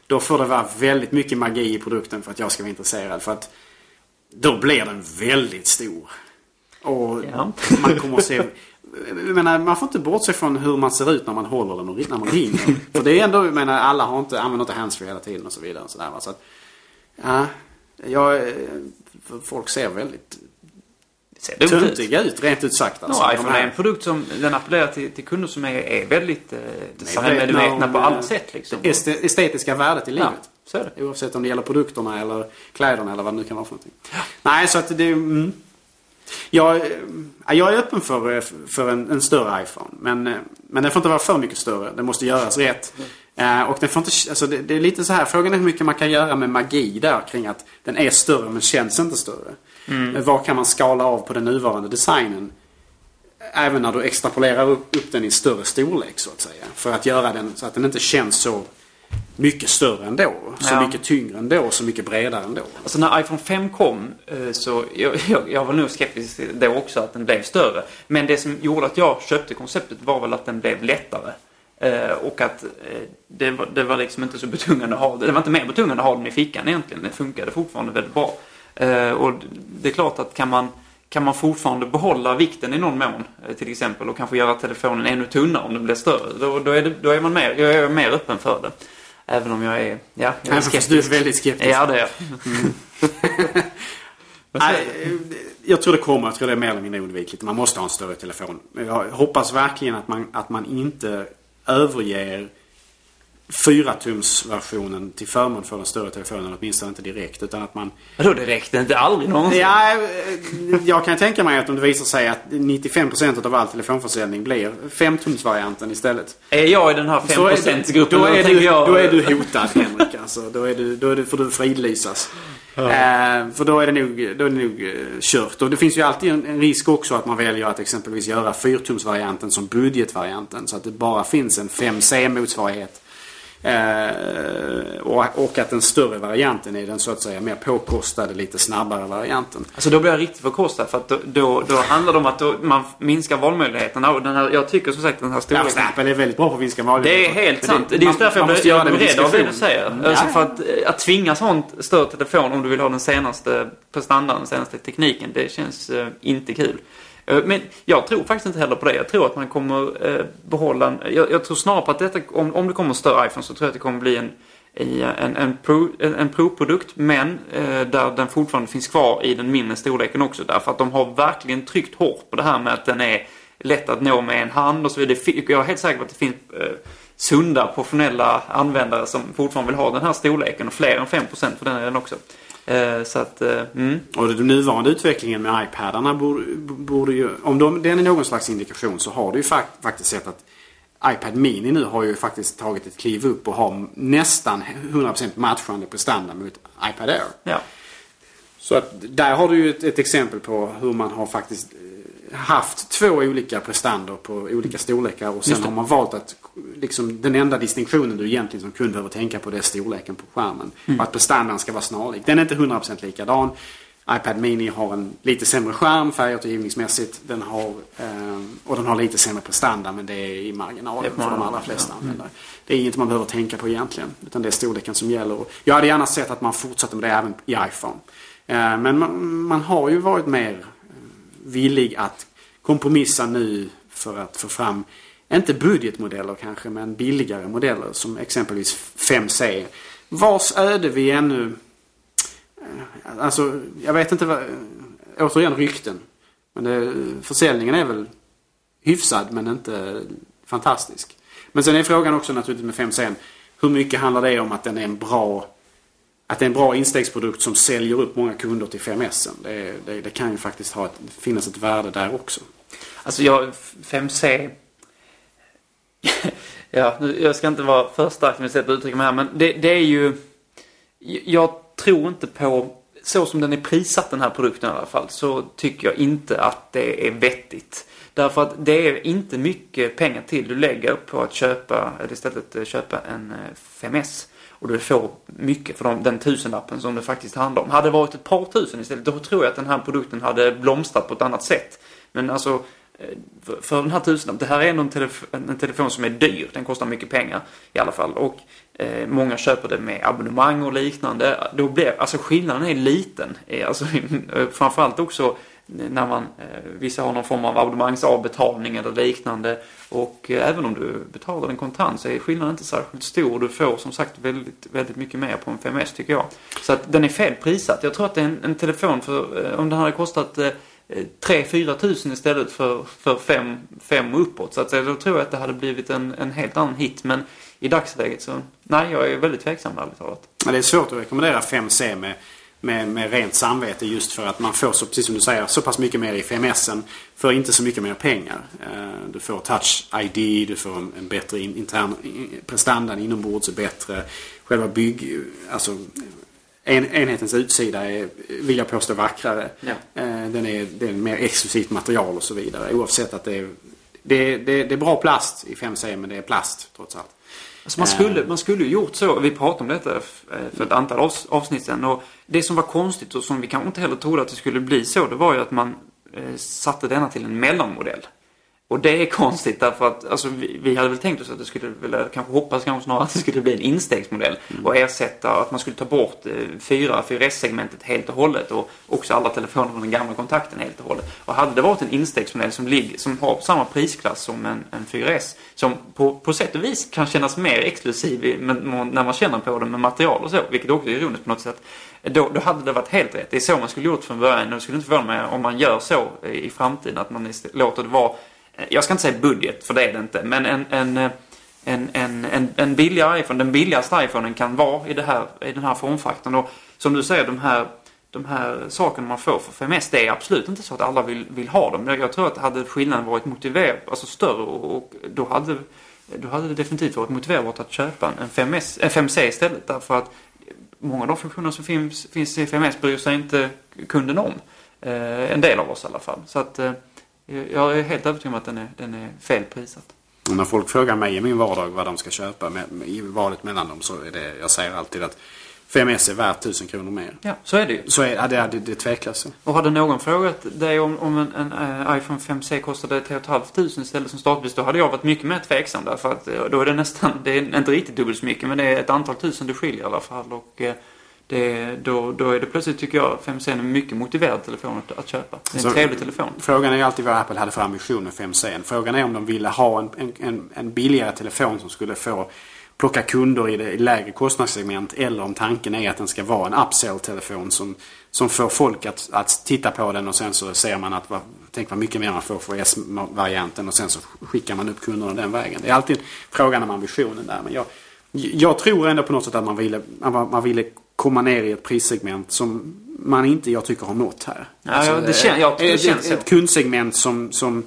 Då får det vara väldigt mycket magi i produkten för att jag ska vara intresserad. För att då blir den väldigt stor. Och
Ja.
man kommer att se... Jag menar, man får inte bortse från hur man ser ut när man håller den och när man ringer. För det är ändå, jag menar, alla har inte, använder inte handsfree hela tiden och så vidare. Och så där, va. så att, ja, jag, folk ser väldigt
Ser
töntiga ut, rent ut sagt.
No,
Alltså. De
iPhone är en produkt som den appellerar till, till kunder som är, är väldigt eh,
medvetna
designmedvetna på alla sätt. Liksom.
det este- estetiska värdet i
Ja,
livet.
så är det.
Oavsett om det gäller produkterna eller kläderna eller vad det nu kan vara för någonting. Nej, så att det... Mm. Jag, eh, jag är öppen för, eh, för en, en större iPhone. Men, eh, men den får inte vara för mycket större. Den måste göras rätt. Eh, och den får inte, alltså det, det är lite så här, frågan är hur mycket man kan göra med magi där kring att den är större men känns inte större. Eh, Vad kan man skala av på den nuvarande designen? Även när du extrapolerar upp, upp den i större storlek så att säga. För att göra den så att den inte känns så mycket större ändå. Så
Ja.
mycket tyngre ändå. Så mycket bredare ändå.
Alltså när iPhone 5 kom eh, så jag, jag, jag var nog skeptisk det också att den blev större. Men det som gjorde att jag köpte konceptet var väl att den blev lättare. Eh, och att eh, det, var, det var liksom inte så betungande att ha det. Det var inte mer betungande att ha den i fickan egentligen. Det funkade fortfarande väldigt bra. Eh, och det är klart att kan man, kan man fortfarande behålla vikten i någon mån eh, till exempel och kanske göra telefonen ännu tunnare om den blir större. Då, då, är, det, då är man mer, jag är mer öppen för det. Även om jag är, ja, jag är
Även fast du är väldigt skeptisk.
Ja, det är jag.
Nej, eh, jag tror det kommer. Jag tror det är mer eller mindre oundvikligt. Man måste ha en större telefon. Jag hoppas verkligen att man, att man inte överger 4-tums-versionen till förmån för den större telefonen. Åtminstone inte direkt. Utan att man...
Vadå räckte inte aldrig någonsin?
Ja, eh, jag kan tänka mig att om det visar sig att 95% av all telefonförsäljning blir 5-tumsvarianten istället.
Är jag i den här
Så är
5%-gruppen
då, är du,
jag...
då är du hotad Henrik. Alltså, då, är du, då är du, får du fridlysas. Eh, för då är det nog, då är det nog eh, kört. Och det finns ju alltid en, en risk också att man väljer att exempelvis göra 4-tumsvarianten som budgetvarianten. Så att det bara finns en 5C-motsvarighet. Eh, och, och att den större varianten är den så att säga mer påkostade, lite snabbare varianten.
Alltså då blir jag riktigt förkostad för att då, då, då handlar det om att då man minskar valmöjligheterna. Och den här, jag tycker som sagt den här
Ja,
storleken...
fast Apple är väldigt bra på att vinska
Det
valmöjligheter.
är helt sant. Det är just därför jag blir, jag
det
rädd av det du säger.
Mm,
Alltså
ja.
för att, eh, att tvinga sånt större telefon om du vill ha den senaste prestandan, den senaste tekniken. Det känns eh, inte kul. Eh, men jag tror faktiskt inte heller på det. Jag tror att man kommer eh, behålla en, jag, jag tror snarare på att detta, om, om det kommer en större iPhone så tror jag att det kommer bli en, en, en, pro, en, en provprodukt men eh, där den fortfarande finns kvar i den mindre storleken också. Därför att de har verkligen tryckt hårt på det här med att den är lätt att nå med en hand och så vidare. Jag är helt säker på att det finns eh, sunda professionella användare som fortfarande vill ha den här storleken och fler än 5% för den är den också. Eh, så att, eh, mm.
Och den nuvarande utvecklingen med iPadarna borde, borde ju, om de, den är någon slags indikation så har du ju fakt, faktiskt sett att iPad Mini nu har ju faktiskt tagit ett kliv upp och har nästan 100% matchande prestanda mot iPad Air.
Ja.
Så att där har du ju ett, ett exempel på hur man har faktiskt eh, haft två olika prestandor på olika storlekar och sen har man valt att liksom, den enda distinktionen du egentligen som kund behöver tänka på det är storleken på skärmen.
Mm.
Och att prestandan ska vara snarlik. Den är inte 100% likadan. iPad Mini har en lite sämre skärm färgåtergivningsmässigt. Den har, eh, och den har lite sämre prestanda men det är i marginalen för de allra flesta
ja.
användare. Det är inget man behöver tänka på egentligen. Utan det är storleken som gäller. Jag hade gärna sett att man fortsatte med det även i iPhone. Eh, Men man, man har ju varit mer eh, villig att kompromissa nu för att få fram, inte budgetmodeller kanske, men billigare modeller som exempelvis 5C. Vars öde vi ännu... Eh, alltså, jag vet inte vad... Eh, återigen rykten. Men det, försäljningen är väl hyfsad men inte fantastisk. Men sen är frågan också naturligtvis med 5C. Hur mycket handlar det om att den är en bra att det är en bra instegsprodukt som säljer upp många kunder till 5S. Det, det, det kan ju faktiskt ha ett, finnas ett värde där också.
Alltså jag, 5C ja, nu- jag ska inte vara för stark med sätt att uttrycka mig här, men det, det är ju... Jag tror inte på... Så som den är prissatt den här produkten i alla fall, så tycker jag inte att det är vettigt. Därför att det är inte mycket pengar till du lägger på att köpa, eller istället eh, köpa en eh, 5S. Och du får mycket för den tusenlappen som det faktiskt handlar om. Hade det varit ett par tusen istället, då tror jag att den här produkten hade blomstrat på ett annat sätt. Men alltså, Eh, för, den här tusenlappen, det här är ändå en, telefon, en telefon som är dyr. Den kostar mycket pengar i alla fall. Och eh, många köper det med abonnemang och liknande. Då blir, alltså skillnaden är liten. Eh, alltså, eh, framförallt också när man, eh, vissa har någon form av abonnemangsavbetalning eller liknande. Och eh, även om du betalar den kontant så är skillnaden inte särskilt stor. Du får som sagt väldigt, väldigt mycket mer på en 5S tycker jag. Så att den är fel prissatt. Jag tror att det är en, en telefon för, om den hade kostat 3-4 tusen istället för, för 5, 5 och uppåt. Så att säga, då tror jag att det hade blivit en, en helt annan hit. Men i dagsläget så, nej jag är väldigt tveksam ärligt talat.
Ja, det är svårt att rekommendera 5C med, med, med rent samvete just för att man får, så, precis som du säger, så pass mycket mer i 5S för inte så mycket mer pengar. Eh, du får touch ID, du får en, bättre intern prestandan inombords är bättre. Själva bygg, alltså en, enhetens utsida är, vill jag påstå, vackrare.
Ja.
Eh, Den är, det är mer exklusivt material och så vidare. Oavsett att det är, det, det, det är bra plast i 5C men det är plast trots allt.
Alltså man, skulle, man skulle gjort så, vi pratade om detta eh, för ett antal avs- avsnitt sedan. Och det som var konstigt och som vi kanske inte heller trodde att det skulle bli så, det var ju att man eh, satte denna till en mellanmodell. Och det är konstigt därför att alltså, vi, vi hade väl tänkt oss att det skulle, eller kanske hoppas kanske snarare att det skulle bli en instegsmodell. Och ersätta, att man skulle ta bort eh, 4, 4S-segmentet helt och hållet och också alla telefoner från den gamla kontakten helt och hållet. Och hade det varit en instegsmodell som, ligger, som har samma prisklass som en, en 4S, som på, på sätt och vis kan kännas mer exklusiv i, men, när man känner på den med material och så, vilket också är ironiskt på något sätt. Då, då hade det varit helt rätt. Det är så man skulle gjort från början och det skulle inte förvåna mig om man gör så i framtiden, att man låter det vara jag ska inte säga budget, för det är det inte, men en, en, en, en, en, en billigare iPhone, den billigaste iPhonen kan vara i, det här, i den här formfaktorn. Och som du säger, de här, de här sakerna man får för 5S, det är absolut inte så att alla vill, vill ha dem. Jag tror att hade skillnaden varit motiverad, alltså större, och, och då, hade, då hade det definitivt varit motiverat att köpa en 5S, en 5C istället. Därför att många av de funktioner som finns, finns i 5S bryr sig inte kunden om. Eh, en del av oss i alla fall. Så att eh, jag är helt övertygad om att den är, den är fel prissatt.
Och när folk frågar mig i min vardag vad de ska köpa med, med, i valet mellan dem så är det, jag säger alltid att 5S är värt 1000 kronor mer.
Ja, så är det ju.
Så är ja, det, det, det tveklöst.
Och hade någon frågat dig om, om en, en eh, iPhone 5C kostade 3 500 istället som startpris, då hade jag varit mycket mer tveksam därför att eh, då är det nästan, det är inte riktigt dubbelt så mycket, men det är ett antal tusen det skiljer i alla fall. Och eh, det, då, då är det plötsligt, tycker jag, 5C en mycket motiverad telefon att, att köpa. Det är en
Så-
trevlig telefon.
Frågan är alltid vad Apple hade för ambition med 5C. Frågan är om de ville ha en, en, en, billigare telefon som skulle få plocka kunder i det i lägre kostnadssegment. Eller om tanken är att den ska vara en upsell-telefon som, som får folk att, att titta på den och sen så ser man att vad, tänk vad mycket mer man får för S-varianten och sen så skickar man upp kunderna den vägen. Det är alltid frågan om ambitionen där. Men jag, jag tror ändå på något sätt att man ville, man ville komma ner i ett prissegment som man inte, jag tycker, har nått här. Alltså,
Ja, ja, det kän- jag tycker det
ett,
känns
ett,
så.
ett kundsegment som, som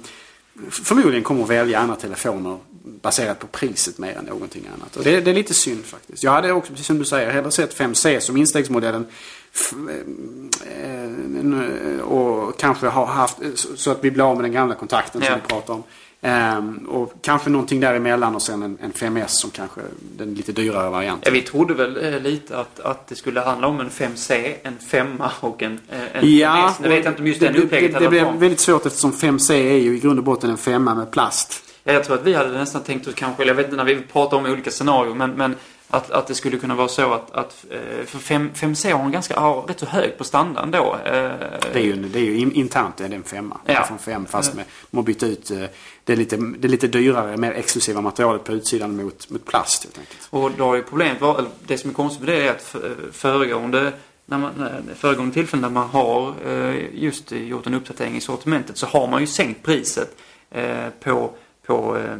förmodligen kommer att välja andra telefoner baserat på priset mer än någonting annat. Och det, det är lite synd faktiskt. Jag hade också, precis som du säger, hellre sett 5C som instegsmodellen. f- eh, Och kanske ha haft, så- att vi blir av med den gamla kontakten som
Ja.
vi pratade om. Ehm, och kanske någonting däremellan och sen en, en 5S som kanske den lite dyrare varianten.
Ja, vi trodde väl eh, lite att, att det skulle handla om en 5C, en 5 och en, eh, en 5S. Nu vet jag inte om just
det,
den upplägget
det, det blev väldigt svårt eftersom 5C är ju i grund och botten en femma med plast.
Ja, jag tror att vi hade nästan tänkt oss kanske, eller jag vet inte när vi pratar om olika scenarier, men, men att, att det skulle kunna vara så att, att eh, för 5, 5C har en ganska, har rätt så hög på standarden då. Eh,
Det är ju, det är ju in- internt det är det en femma.
Ja.
Ja. Från fem fast med, de har bytt ut eh, det, är lite, det är lite dyrare, mer exklusiva materialet på utsidan mot, mot plast helt enkelt.
Och då har ju problemet det som är konstigt med det är att föregående, när man, när- föregående tillfällen när man har eh, just gjort en uppdatering i sortimentet så har man ju sänkt priset eh, på på eh,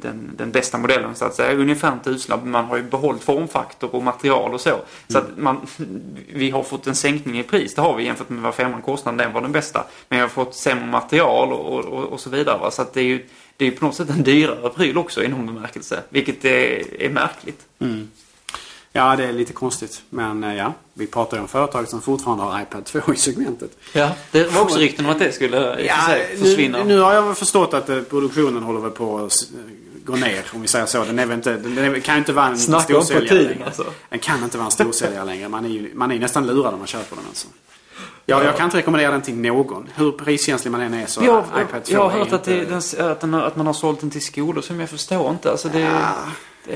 den, den bästa modellen så att säga. Ungefär en tusenlapp. Man har ju behållit formfaktor och material och så. Så att man, vi har fått en sänkning i pris. Det har vi jämfört med vad femman kostade. Den var den bästa. Men jag har fått sämre material och, och, och, och så vidare. Va? Så att det är ju det är på något sätt en dyrare pryl också i någon bemärkelse. Vilket är, är märkligt. Mm.
Ja, det är lite konstigt. Men eh, ja, vi pratar ju om företag som fortfarande har iPad 2 i segmentet.
Ja, det var också rykten om att det skulle för sig försvinna.
nu, nu har jag förstått att eh, produktionen håller väl på att gå ner, om vi säger så. Den, är väl inte, den kan inte vara en
Snacka
storsäljare
tiden,
längre.
alltså.
Den kan inte vara en storsäljare längre. Man är ju man är ju nästan lurad om man köper den alltså. Ja, jag kan inte rekommendera den till någon. Hur priskänslig man än är så
Jag,
iPad 2
jag har hört att,
inte-
den, att, den, att man har sålt den till skolor som jag förstår inte. Alltså det,
Ja,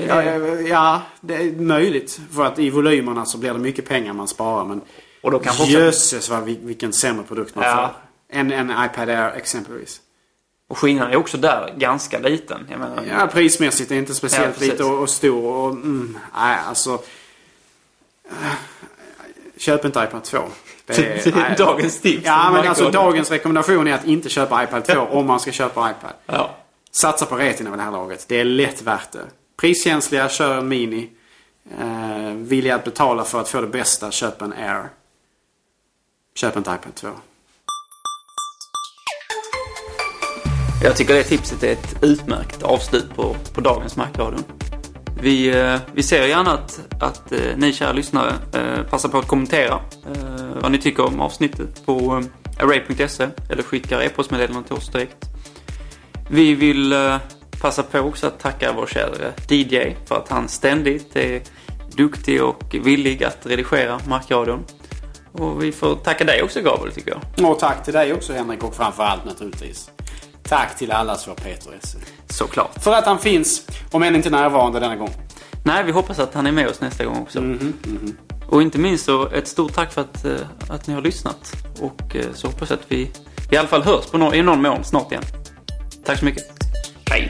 ja, ja, det är möjligt. För att i volymerna så blir det mycket pengar man sparar. Men
Och då kanske
jösses vad, vi- vilken sämre produkt man
Ja.
får. Än en iPad Air exempelvis.
Och skillnaden är också där ganska liten. Menar,
Ja, prismässigt är inte
Ja,
speciellt
precis.
lite och, och stor. Och, mm, nej, alltså. eh, Köp inte iPad 2. Det
är dagens tips.
Ja, men alltså
du?
dagens rekommendation är att inte köpa iPad 2 om man ska köpa iPad.
Ja.
Satsa på Retina vid det här laget. Det är lätt värt det. Priskänsliga, kör en Mini. Eh, villiga att betala för att få det bästa, köp en Air. Köp inte iPad 2.
Jag tycker det tipset är ett utmärkt avslut på, på dagens Macradion. Vi, eh, vi ser gärna att, att eh, ni kära lyssnare eh, passar på att kommentera vad ni tycker om avsnittet på array.se eller skickar e-postmeddelanden till oss direkt. Vi vill passa på också att tacka vår kära DJ för att han ständigt är duktig och villig att redigera Markradion. Och vi får tacka dig också Gabriel tycker jag.
Och tack till dig också Henrik och framförallt naturligtvis. Tack till allas vår Peter Esse.
Såklart.
För att han finns, om än inte närvarande denna gång.
Nej, vi hoppas att han är med oss nästa gång också. Och inte minst så ett stort tack för att, eh, att ni har lyssnat. Och eh, så hoppas jag att vi i alla fall hörs på nå- i någon mån snart igen. Tack så mycket. Hej!